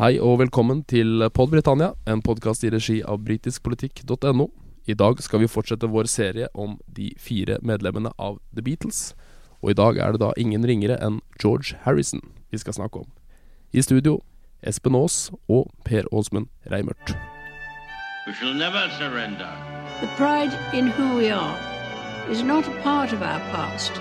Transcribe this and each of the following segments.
Hei og velkommen til Pod Britannia, en podkast i regi av britiskpolitikk.no. I dag skal vi fortsette vår serie om de fire medlemmene av The Beatles. Og i dag er det da ingen ringere enn George Harrison vi skal snakke om. I studio Espen Aas og Per Åsmund Reimert. We shall never surrender. The pride in who we are is not a part of our past.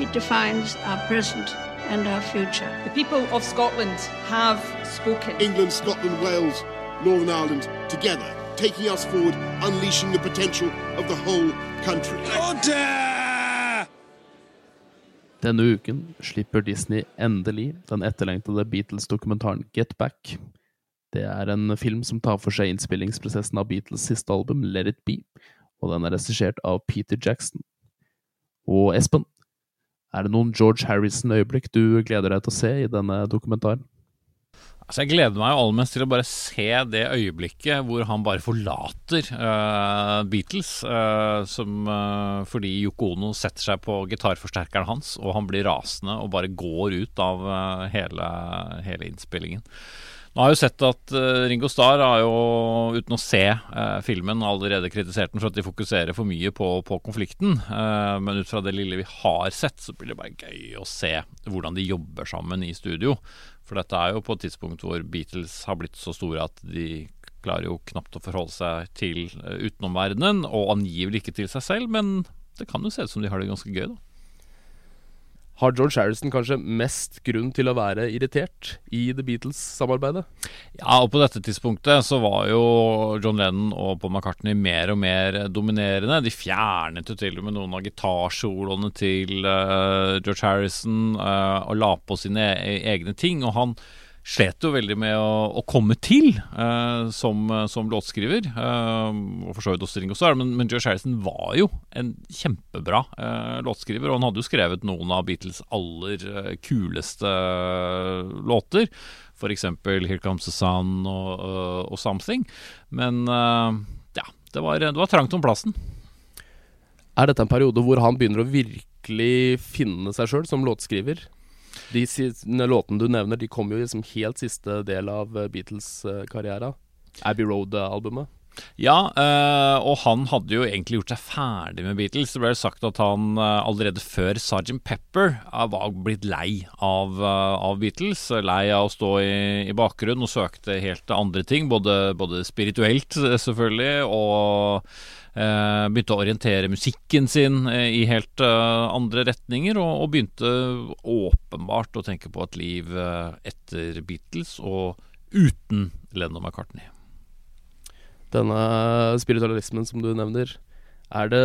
It defines our present and our future. The people of Scotland have spoken. England, Scotland, Wales, Northern Ireland together, taking us forward, unleashing the potential of the whole country. Denne uken slipper Disney endelig den etterlengtede Beatles-dokumentaren Get Back. Det er en film som tar for seg innspillingsprosessen av Beatles' siste album Let It Be, og den er regissert av Peter Jackson. Og Espen, er det noen George Harrison-øyeblikk du gleder deg til å se i denne dokumentaren? Altså Jeg gleder meg jo aller mest til å bare se det øyeblikket hvor han bare forlater uh, Beatles. Uh, som, uh, fordi Yoko Ono setter seg på gitarforsterkeren hans, og han blir rasende og bare går ut av hele, hele innspillingen. Nå har jo sett at Ringo Starr har jo, uten å se filmen, allerede kritisert den for at de fokuserer for mye på, på konflikten. men ut fra det lille vi har sett, så blir det bare gøy å se hvordan de jobber sammen i studio. For dette er jo på et tidspunkt hvor Beatles har blitt så store at de klarer jo knapt å forholde seg til uh, utenomverdenen, og angivelig ikke til seg selv, men det kan jo se ut som de har det ganske gøy, da. Har George Harrison kanskje mest grunn til å være irritert i The Beatles-samarbeidet? Ja, og på dette tidspunktet så var jo John Lennon og Paul McCartney mer og mer dominerende. De fjernet jo til og med noen av gitarsoloene til uh, George Harrison uh, og la på sine e egne ting. Og han slet jo veldig med å, å komme til uh, som, som, låtskriver. Uh, og for så vidt også Ringo Starr, men, men George Harrison var jo en kjempebra uh, låtskriver. Og han hadde jo skrevet noen av Beatles' aller kuleste låter. F.eks. 'Here Comes the Sun' og, og 'Something'. Men ja, det var, det var trangt om plassen. Er dette en periode hvor han begynner å virkelig finne seg sjøl som låtskriver? De låtene du nevner, de kom jo i liksom helt siste del av eh, Beatles-karriera. Abbey Road-albumet. Ja, øh, og han hadde jo egentlig gjort seg ferdig med Beatles. Det ble sagt at han øh, allerede før Sergeant Pepper var blitt lei av, av, Beatles. Lei av å stå i, i bakgrunnen og søkte helt andre ting. Både, både spirituelt, selvfølgelig, og Eh, begynte å orientere musikken sin eh, i helt eh, andre retninger, og, og, begynte åpenbart å tenke på et liv etter Beatles og uten Lennon McCartney. Denne spiritualismen som du nevner, er det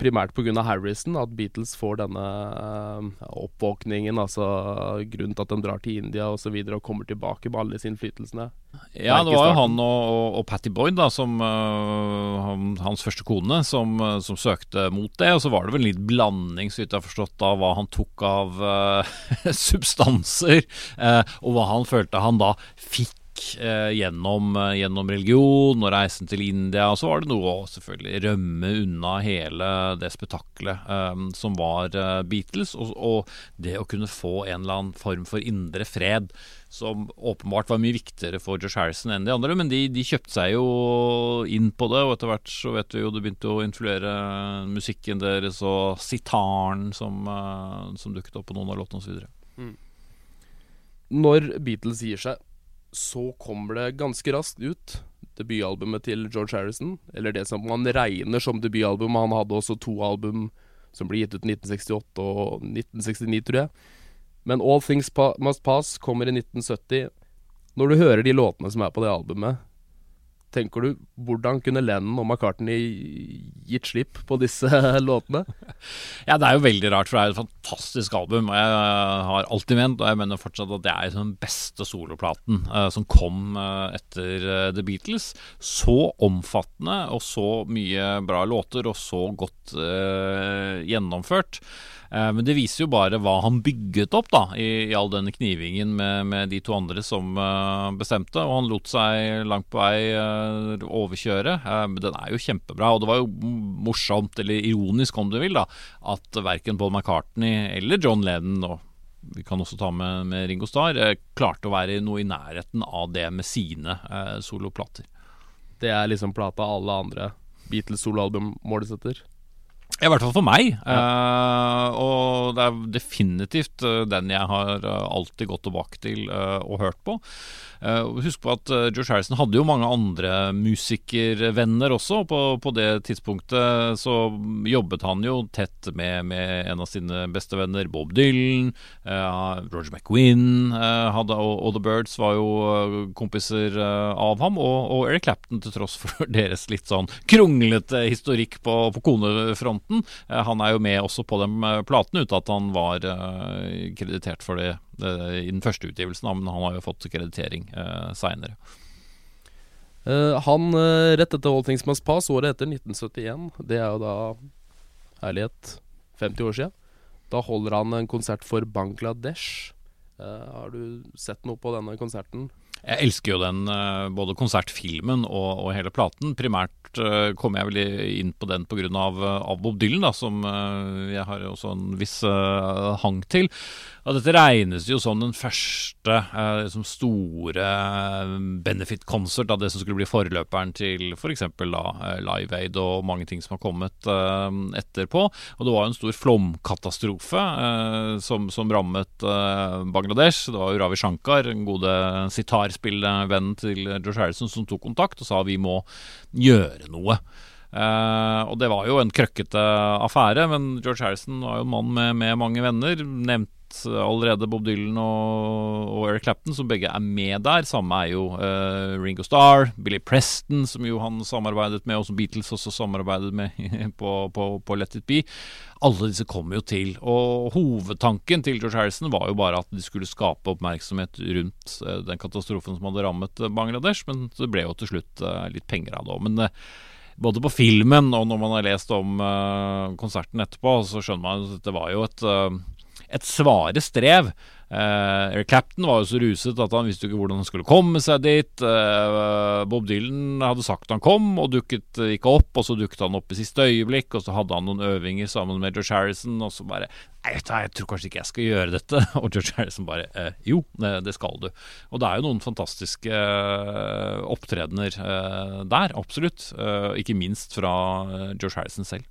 primært pga. Harrison at Beatles får denne uh, oppvåkningen, altså grunnen til at de drar til India osv. Og, så videre, og kommer tilbake med alle disse innflytelsene? Ja, det var jo han og, og, og Patty Boyd, da, som uh, hans første kone, som, uh, som, søkte mot det. Og så var det vel en litt blanding, så vidt jeg har forstått, av hva han tok av substanser, og hva han følte han da fikk eh, gjennom, eh, gjennom, religion og reisen til India. Og så var det noe å selvfølgelig rømme unna hele det spetakkelet eh, som var Beatles. Og, og, det å kunne få en eller annen form for indre fred, som åpenbart var mye viktigere for Josh Harrison enn de andre. Men de, de kjøpte seg jo inn på det, og etter hvert så vet du jo det begynte å influere musikken deres og sitaren som, som dukket opp på noen av låtene osv. Mm. Når Beatles gir seg så kommer det ganske raskt ut debutalbumet til George Harrison. Eller det som man regner som debutalbum. Han hadde også to album som ble gitt ut i 1968 og 1969, tror jeg. Men All Things Must Pass kommer i 1970. Når du hører de låtene som er på det albumet, tenker du hvordan kunne Lennon og McCartney gitt slipp på disse låtene? Ja, det er jo veldig rart, for det er et fantastisk album. Og jeg har alltid ment, og jeg mener fortsatt at det er den beste soloplaten uh, som kom uh, etter uh, The Beatles. Så omfattende og så mye bra låter, og så godt gjennomført. Eh, men det viser jo bare hva han bygget opp da i, i all denne knivingen med, med, de to andre som uh, bestemte. Og han lot seg langt på vei uh, overkjøre. Men den er jo kjempebra. Og det var jo morsomt, eller ironisk om du vil, da at verken Paul McCartney eller John Lennon og vi kan også ta med, med Ringo Starr, eh, klarte å være noe i nærheten av det med sine eh, soloplater. Det er liksom plata alle andre Beatles-soloalbum målsetter. I hvert fall for meg. Eh, og det er definitivt eh, den jeg har eh, alltid gått tilbake til uh, og hørt på. Uh, husk på at George Harrison hadde jo mange andre musikervenner også. På, på det tidspunktet så jobbet han jo tett med, med en av sine beste venner, Bob Dylan. Roger McQueen hadde, og, og The Birds var jo kompiser av ham. Og, og Eric Clapton, til tross for deres litt sånn kronglete historikk på, på konefronten. Eh, han er jo med også på de platen, platene, uten at han var eh, kreditert for det eh, i den første utgivelsen, men han har jo fått kreditering uh, seinere. Eh, han eh, rett etter All Pass, året etter 1971, det er jo da herlighet 50 år siden. Da holder han en konsert for Bangladesh. Eh, har du sett noe på denne konserten? Jeg elsker jo den, eh, både konsertfilmen og, og hele platen. Primært kom kommer jeg vel inn på den pga. Av Bob Dylan, da, som eh, jeg har også en viss eh, hang til. Og dette regnes jo som den første eh, liksom store eh, benefit-konsert av det som skulle bli forløperen til f.eks. For da eh, Live Aid og mange ting som har kommet eh, etterpå. Og det var jo en stor flomkatastrofe eh, som, som rammet eh, Bangladesh. Det var jo Ravi Shankar, den gode sitarspillvennen vennen til George Harrison, som tok kontakt og sa vi må gjøre noe. Uh, og det var jo en krøkkete affære, men George Harrison var jo en mann med, med mange venner. Nevnt allerede Bob Dylan og, og Eric Clapton, som begge er med der. Samme er jo uh, Ringo Starr, Billy Preston, som jo han samarbeidet med, og som Beatles også samarbeidet med på, på, på Let It Be. Alle disse kom jo til. Og hovedtanken til George Harrison var jo bare at de skulle skape oppmerksomhet rundt uh, den katastrofen som hadde rammet eh, Bangladesh, men det ble jo til slutt uh, litt penger av det òg. Men eh, både på filmen og når man har lest om uh, konserten etterpå, så skjønner man at det var jo et, eh, et svare strev. Uh, Eric Clapton var jo så ruset at han visste ikke hvordan han skulle komme seg dit. Uh, Bob Dylan hadde sagt han kom, og dukket ikke opp. Og så dukket han opp i siste øyeblikk, og så hadde han noen øvinger sammen med George Harrison, og så bare Nei, jeg tror kanskje ikke jeg skal gjøre dette. Og George Harrison bare eh, Jo, det, skal du. Og det er jo noen fantastiske eh, opptredener der, absolutt. Ikke minst fra George Harrison selv.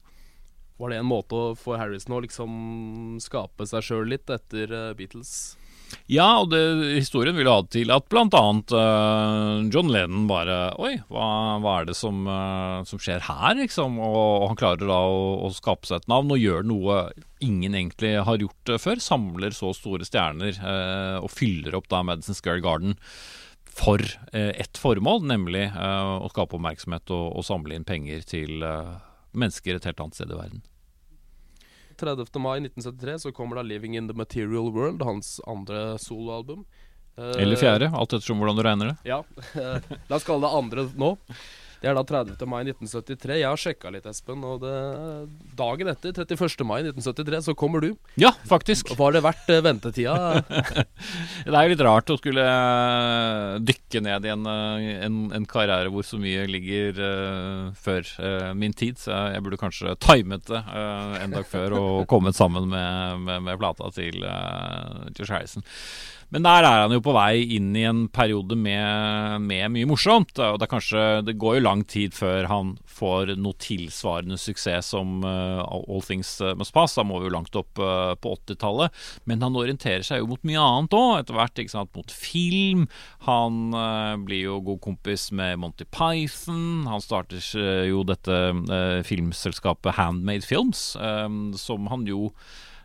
Var det en måte å- for Harrison å liksom skape seg sjøl litt etter eh, Beatles? Ja, og det, historien vil ha det til at blant annet eh, John Lennon bare Oi, hva, hva er det som, uh, som skjer her, liksom? Og han klarer da å, å skape seg et navn og gjør noe ingen egentlig har gjort før. Samler så store stjerner uh, og fyller opp da Madison Square Garden for uh, ett formål, nemlig uh, å skape oppmerksomhet og, og samle inn penger til eh, mennesker et helt annet sted i verden. 30. mai 1973 så kommer da 'Living in the Material World', hans andre soloalbum. Eh, Eller fjerde, alt ettersom hvordan du regner det. Ja. La oss kalle det andre nå. Det er da 30. mai 1973. Jeg har sjekka litt, Espen, og det, dagen etter, 31. mai 1973, så kommer du. Ja, faktisk. Var det verdt eh, ventetida? Det er jo litt rart å skulle eh, dykke ned i en, eh, en, en karriere hvor så mye ligger uh, før uh, min tid, så jeg burde kanskje timet det uh, en dag før og kommet sammen med, med, med plata til George Harrison. Men der er han jo på vei inn i en periode med, med mye morsomt. Og det, kanskje, det går jo lang tid før han får noe tilsvarende suksess som uh, All Things Must Pass. Da må vi jo langt opp uh, på 80-tallet. Men han orienterer seg jo mot mye annet òg, etter hvert. ikke sant, Mot film. Han uh, blir jo god kompis med Monty Python. Han starter eh, jo dette eh, filmselskapet Handmade Films, eh, som han jo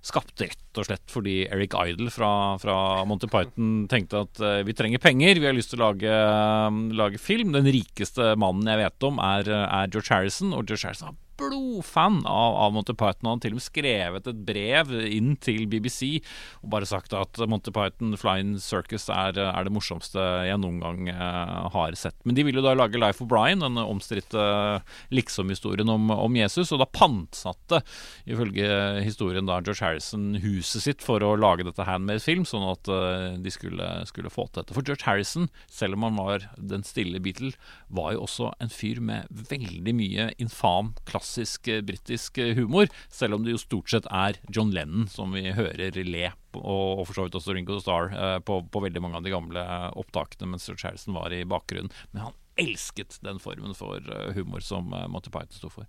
skapt rett og slett fordi Eric Idle fra, fra Monty Python tenkte at uh, vi trenger penger, vi har lyst til å lage, uh, lage film. Den rikeste mannen jeg vet om, er, eh, er George Harrison, og George Harrison er blodfan av, av Monty Python. Han har til og med skrevet et brev inn til BBC og bare sagt at Monty Python Flying Circus er, er det morsomste jeg noen gang uh, har sett. Men de ville jo da lage Life of Brian, den omstridte liksom-historien om, om Jesus, og da pantsatte, ifølge historien, da George Harrison huset sitt for å lage dette handmade-film, sånn at uh, de skulle, skulle få til dette. For George Harrison, selv om han var den stille Beatle, var jo også en fyr med veldig mye infam klassisk klassisk eh, britisk eh, humor, selv om det jo stort sett er John Lennon som vi hører le og, for så vidt også Ringo Starr eh, på, på veldig mange av de gamle opptakene mens George Harrison var i bakgrunnen. Men han elsket den formen for humor som Monty Python sto for.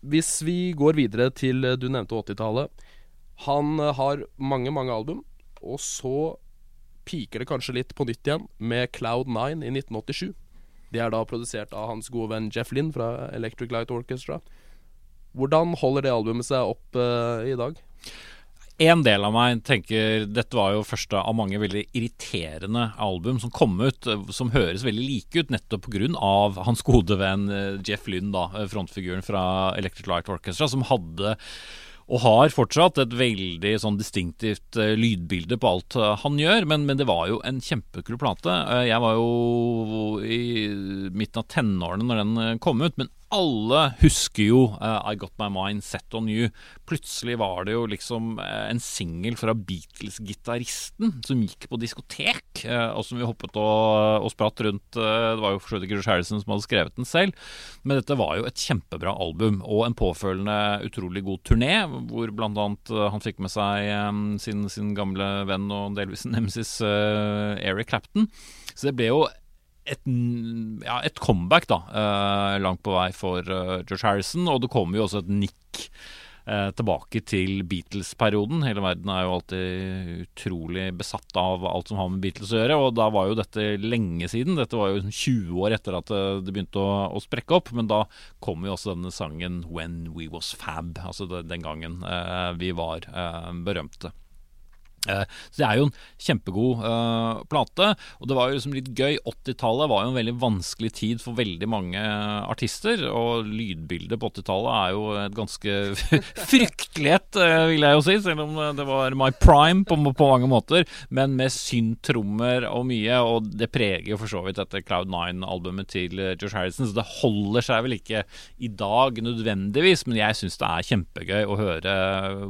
Hvis vi går videre til du nevnte 80-tallet. Han har mange, mange album, og så piker det kanskje litt på nytt igjen med Cloud 9 i 1987. Det er da produsert av hans gode venn Jeff Lynn fra Electric Light Orchestra. Hvordan holder det albumet seg opp uh, i dag? En del av meg tenker dette var jo første av mange veldig irriterende album som kom ut, eh, som høres veldig like ut nettopp pga. hans gode venn eh, Jeff Lynn, da, frontfiguren fra Electric Light Orchestra, som hadde og har fortsatt et veldig sånn distinktivt uh, lydbilde på alt uh, han gjør. Men, men, det var jo en kjempekul plate. Uh, jeg var jo i midten av tenårene når den kom ut. Men alle husker jo uh, I Got My Mind Set On You. Plutselig var det jo liksom uh, en singel fra Beatles-gitaristen som gikk på diskotek, uh, og som vi hoppet og, og spratt rundt. det var jo for så vidt ikke Rush Harrison som hadde skrevet den selv, men dette var jo et kjempebra album. Og en påfølgende utrolig god turné, hvor blant annet han fikk med seg um, sin, sin, gamle venn og delvis nemesis Eric Clapton. Så det ble jo et, ja, et, comeback, da, eh, langt på vei for eh, George Harrison. Og det kommer jo også et nikk eh, tilbake til Beatles-perioden. Hele verden er jo alltid utrolig besatt av alt som har med Beatles å gjøre. Og da var jo dette lenge siden. Dette var jo 20 år etter at det begynte å, å sprekke opp. Men da kom jo også denne sangen 'When We Was Fab', altså den gangen vi var berømte. Eh, så det er jo en kjempegod uh, plate. Og det var jo liksom litt gøy. 80-tallet var jo en veldig vanskelig tid for veldig mange artister. Og lydbildet på 80-tallet er jo et ganske fryktelig et, uh, vil jeg jo si. Selv om det var my prime på, på mange måter. Men med synt-trommer og mye. Og det preger jo for så vidt dette Cloud 9-albumet til George Harrison. Så det holder seg vel ikke i dag nødvendigvis, men jeg syns det er kjempegøy å høre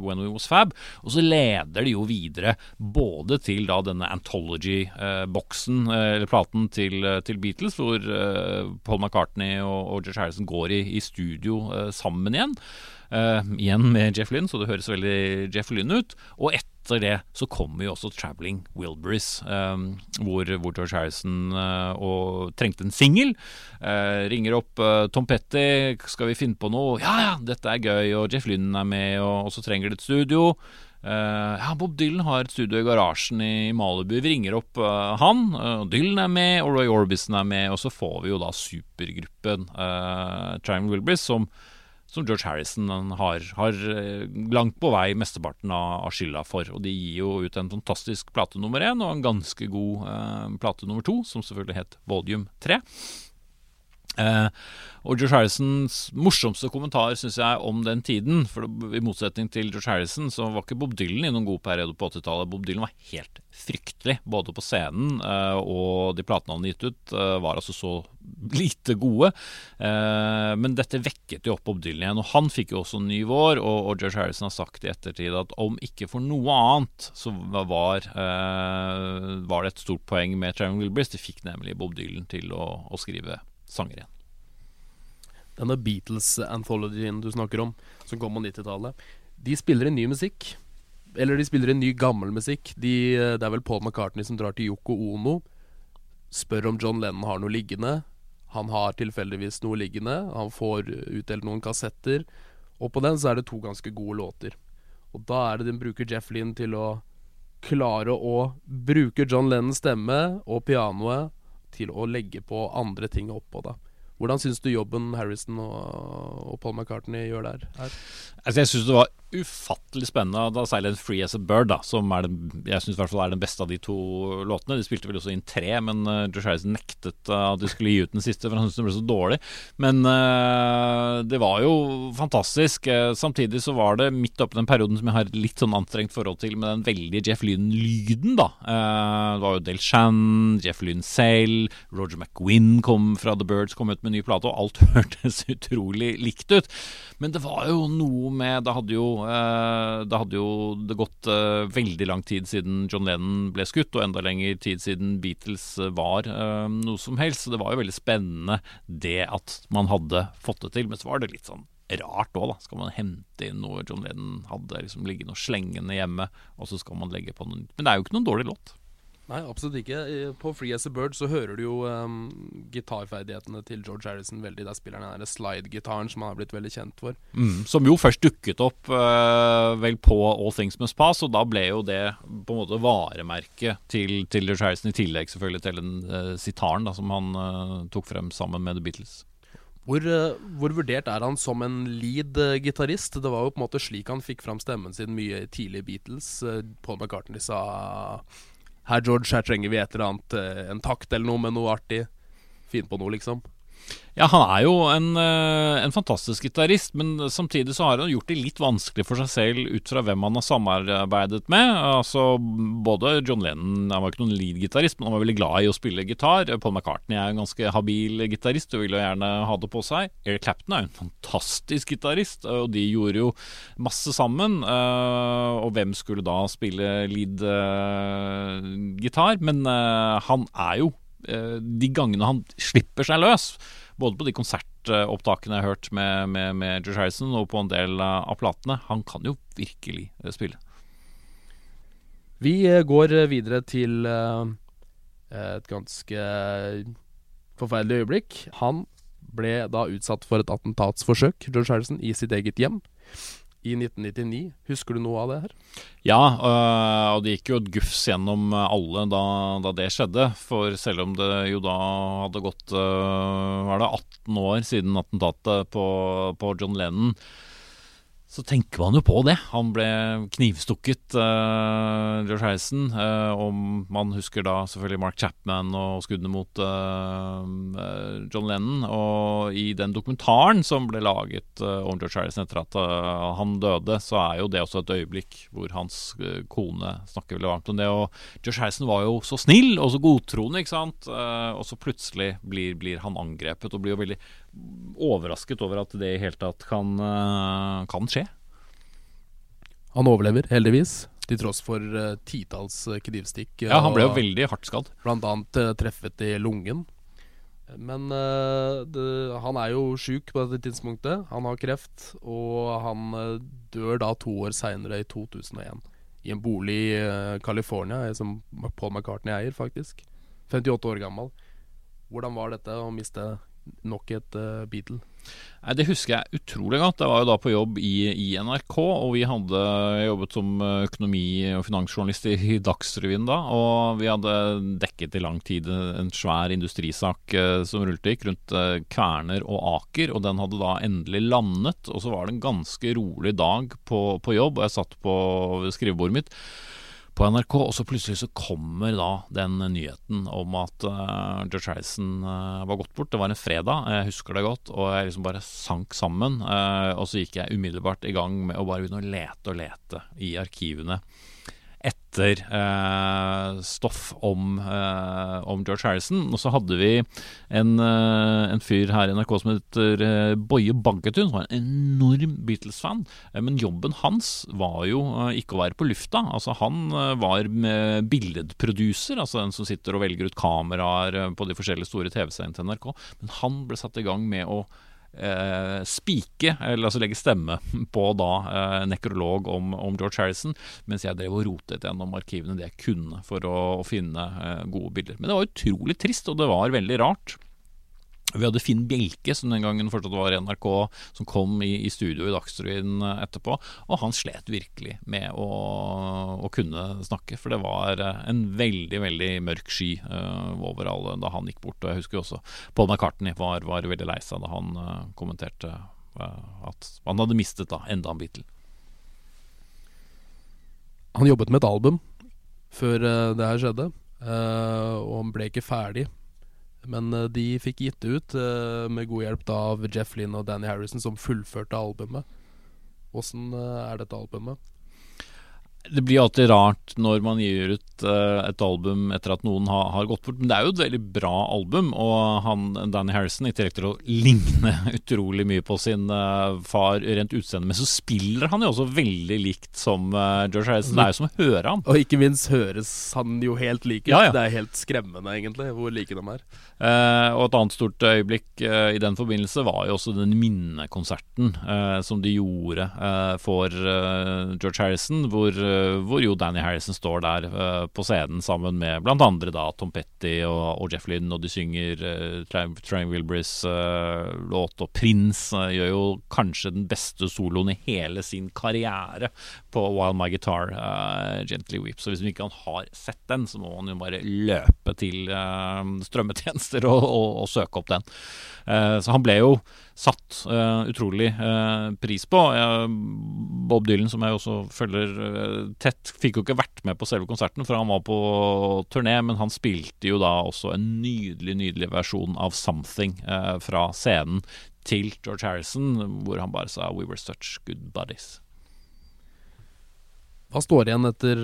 When We Was Fab. Og så leder det jo videre videre både til da denne anthology-boksen, eh, eller platen til, eh, til Beatles, hvor eh, Paul McCartney og, og George Harrison går i, i studio sammen igjen. Igjen med Jeff Lynn, så det høres veldig Jeff Lynn ut. Og etter det så kommer jo også Traveling Wilburys, um, hvor, hvor, George Harrison uh, og trengte en singel. Uh, ringer opp Tom Petty, skal vi finne på noe? Ja ja, dette er gøy, og Jeff Lynn er med, og, og så trenger de et studio. Uh, ja, Bob Dylan har et studio i garasjen i Malibu. Vi ringer opp uh, han. Uh, Dylan er med, og Roy Orbison er med. Og så får vi jo da supergruppen uh, Triangle Wilburys, som, som, George Harrison har, har langt på vei mesteparten av, av, skylda for. Og de gir jo ut en fantastisk plate nummer én, og en ganske god plate nummer to, som selvfølgelig het Volume 3. Uh, og George Harrisons morsomste kommentar synes jeg om den tiden For I motsetning til George Harrison så var ikke Bob Dylan i noen god periode på 80-tallet. Bob Dylan var helt fryktelig, både på scenen eh, og de platene han gitt ut, eh, var altså så lite gode. men dette vekket jo opp Bob Dylan igjen, og han fikk jo også en ny vår. Og, og George Harrison har sagt i ettertid at om ikke for noe annet, så var, var det et stort poeng med Trevor Wilburys. Det fikk nemlig Bob Dylan til å, å skrive sanger igjen. Denne Beatles-anthologyen du snakker om, som kom på 90-tallet, de spiller inn ny musikk. Eller de spiller inn ny, gammel musikk. De, det er vel Paul McCartney som drar til Yoko Ono. Spør om John Lennon har noe liggende. Han har tilfeldigvis noe liggende. Han får utdelt noen kassetter. Og på den så er det to ganske gode låter. Og da er det den bruker Jeff Lynn til å klare å bruke John Lennons stemme og pianoet til å legge på andre ting oppå da. Hvordan syns du jobben Harrison og, og Paul McCartney gjør der? Altså, jeg syns det var ufattelig spennende. Da Silent 'Free As A Bird', da, som er den, jeg synes er den beste av de to låtene. De spilte vel også inn tre, men uh, Josh Harrison nektet uh, at de skulle gi ut den siste, for han syntes den ble så dårlig. Men uh, det var jo fantastisk. Samtidig så var det midt oppi den perioden som jeg har litt sånn anstrengt forhold til, med den veldige Jeff Lynn-lyden, da. Det var jo Del Shan, Jeff Lynn selv, Roger McGuinn kom fra The Birds, kom ut med en ny plate, og alt hørtes utrolig likt ut. Men det var jo noe med Det hadde jo Det hadde jo det gått eh, veldig lang tid siden John Lennon ble skutt, og enda lenger tid siden Beatles eh, var eh, noe som helst. Så det var jo veldig spennende det at man hadde fått det til. Men så var det litt sånn rart òg, da. Skal man hente inn noe John Lennon hadde liksom liggende og slengende hjemme, og så skal man legge på noe nytt. Men det er jo ikke noen dårlig låt. Nei, absolutt ikke. På Free As A Bird så hører du jo um, gitarferdighetene til George Harrison veldig. Der spiller han den slide-gitaren som han har blitt veldig kjent for. Mm, som jo først dukket opp uh, vel på All Things Must Pass, og da ble jo det på en måte varemerket til, til George Harrison, i tillegg selvfølgelig til den uh, sitaren da, som han uh, tok frem sammen med The Beatles. Hvor, hvor vurdert er han som en lead-gitarist? Det var jo på en måte slik han fikk fram stemmen sin mye tidlig i Beatles. Paul McCartney sa Herr George, her trenger vi et eller annet, uh, en takt eller noe med noe artig. Finn på noe, liksom. Ja, han er jo en, eh, en fantastisk gitarist, men samtidig så har han gjort det litt vanskelig for seg selv ut fra hvem han har samarbeidet med. Altså, Både John Lennon han var ikke noen lead-gitarist, men han var veldig glad i å spille gitar. Paul McCartney er en ganske habil gitarist og vil jo gjerne ha det på seg. Eric Clapton er en fantastisk gitarist, og de gjorde jo masse sammen. eh, Og hvem skulle da spille lead-gitar? Men eh, han er jo de gangene han slipper seg løs, både på de konsertopptakene jeg har hørt med, med, med George Harrison, og på en del eh, av platene, han kan jo virkelig eh, spille. Vi eh, går eh, videre til eh, et ganske forferdelig øyeblikk. Han ble da utsatt for et attentatsforsøk, George Harrison, i sitt eget hjem i 1999. Husker du noe av det her? Ja, øh, og det gikk jo et gufs gjennom alle da, da det skjedde. For selv om det jo da hadde gått øh, var det 18 år siden attentatet på, på John Lennon, så tenker man jo på det. Han ble knivstukket, uh, George Harrison. Uh, og man husker da selvfølgelig Mark Chapman og skuddene mot uh, John Lennon. Og i den dokumentaren som ble laget om George Harrison etter at han døde, så er jo det også et øyeblikk hvor hans kone snakker veldig varmt om det. Og George Harrison var jo så snill og så godtroende, ikke sant. Eh, og så plutselig blir, blir han angrepet, og blir jo veldig overrasket over at det i hele tatt kan, eh, kan skje. Han overlever, heldigvis. Til tross for uh, titalls eh, knivstikk. Ja, han ble jo veldig hardt skadd. Blant annet uh, treffet i lungen. Men uh, det, han er jo sjuk på dette tidspunktet. Han har kreft, og han eh, dør da to år seinere, i 2001. I en bolig i uh, California, eh, som Paul McCartney eier, faktisk. 58 år gammel. Hvordan var dette å miste nok et uh, Beatle? Nei, Det husker jeg utrolig godt. Jeg var jo da på jobb i, i NRK, og vi hadde jobbet som økonomi- og finansjournalist i, i Dagsrevyen da. Og vi hadde dekket i lang tid en svær industrisak eh, som rullet gikk rundt eh, Kværner og Aker, og den hadde da endelig landet. Og så var det en ganske rolig dag på, på jobb, og jeg satt på skrivebordet mitt på NRK, og så plutselig så kommer da den nyheten om at uh, George Harrison uh, var gått bort. Det var en fredag, jeg husker det godt, og jeg liksom bare sank sammen. Uh, og så gikk jeg umiddelbart i gang med å bare begynne å lete og lete i arkivene etter stoff om, om, George Harrison. Og så hadde vi en, en fyr her i NRK som heter Boje Banketun, som var en enorm Beatles-fan. men jobben hans var jo ikke å være på lufta. Altså Han var billedproducer, altså den som sitter og velger ut kameraer på de forskjellige store TV-seriene til NRK. Men han ble satt i gang med å eh, spike, eller altså legge stemme på da eh, nekrolog om, om, George Harrison, mens jeg drev og rotet gjennom arkivene det jeg kunne for å, å finne eh, gode bilder. Men det var utrolig trist, og det var veldig rart. Vi hadde Finn Bjelke, som den gangen fortsatt var i NRK, som kom i, i studio i Dagsrevyen etterpå. Og han slet virkelig med å, å, kunne snakke, for det var en veldig, veldig mørk sky uh, over alle da han gikk bort. Og jeg husker også Paul McCartney var, var veldig lei seg da han uh, kommenterte uh, at han hadde mistet da enda en Beatle. Han jobbet med et album før det her skjedde, og han ble ikke ferdig. Men uh, de fikk gitt det ut uh, med god hjelp av Jeff Lynne og Danny Harrison, som fullførte albumet. Åssen uh, er dette albumet? Det blir alltid rart når man gir ut uh, et album etter at noen har, har, gått bort, men det er jo et veldig bra album. Og han, Danny Harrison, i tillegg til å ligne utrolig mye på sin uh, far rent utseende, men så spiller han jo også veldig likt som uh, George Harrison. Det er jo som å høre han. Og ikke minst høres han jo helt lik ut. Ja, ja. Det er helt skremmende, egentlig, hvor like de er. og et annet stort øyeblikk i den forbindelse var jo også den minnekonserten som de gjorde for George Harrison, hvor Eh, hvor jo Danny Harrison står der uh, på scenen sammen med andre da Tom Petty og, Jeff Lynn, og de synger uh, Train Wilburys låt. Og Prince gjør jo kanskje den beste soloen i hele sin karriere på While My Guitar Gently Weep. Så hvis man ikke har sett den, så må man jo bare løpe til strømmetjenester og, og, og, søke opp den. så han ble jo satt uh, utrolig uh, pris på. Uh, Bob Dylan, som jeg også følger tett, fikk jo ikke vært med på selve konserten, for han var på turné, men han spilte jo da også en nydelig, nydelig versjon av 'Something' fra scenen til George Harrison, hvor han bare sa 'We were such good buddies'. Hva står igjen etter,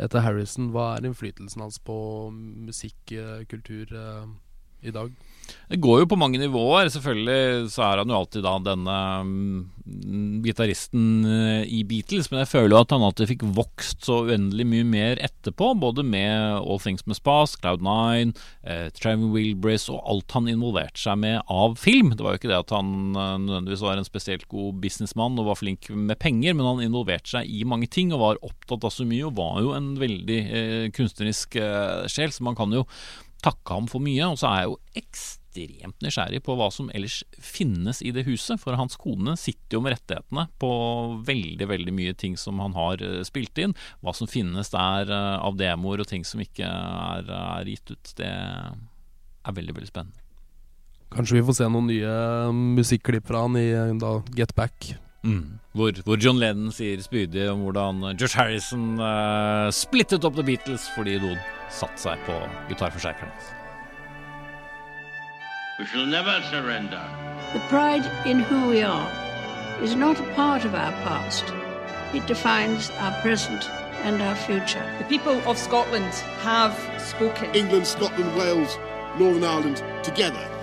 etter Harrison? Hva er innflytelsen hans på musikk, kultur, i dag? Det går jo på mange nivåer. Selvfølgelig så er han jo alltid da denne um, gitaristen uh, i Beatles, men jeg føler jo at han alltid fikk vokst så uendelig mye mer etterpå. Både med All Things Med Spas, Cloud9, uh, Travel Wilburys og alt han involverte seg med av film. Det var jo ikke det at han uh, nødvendigvis var en spesielt god businessmann og var flink med penger, men han involverte seg i mange ting og var opptatt av så mye, og var jo en veldig uh, kunstnerisk uh, sjel, så man kan jo takke ham for mye. Og så er jeg jo ekstremt nysgjerrig på hva som ellers finnes i det huset. For hans kone sitter jo med rettighetene på veldig veldig mye ting som han har eh, spilt inn. Hva som finnes der eh, av demoer og ting som ikke er, er gitt ut, det er veldig, veldig spennende. Kanskje vi får se noen nye musikklipp fra han i da, Get Back. Mm. Hvor, hvor, John Lennon sier spydig om hvordan George Harrison uh, splittet opp The Beatles fordi noen satt seg på gitarforsterkeren hans. We shall never surrender. The pride in who we are is not a part of our past. It defines our present and our future. The people of Scotland have spoken. England, Scotland, Wales, Northern Ireland, together,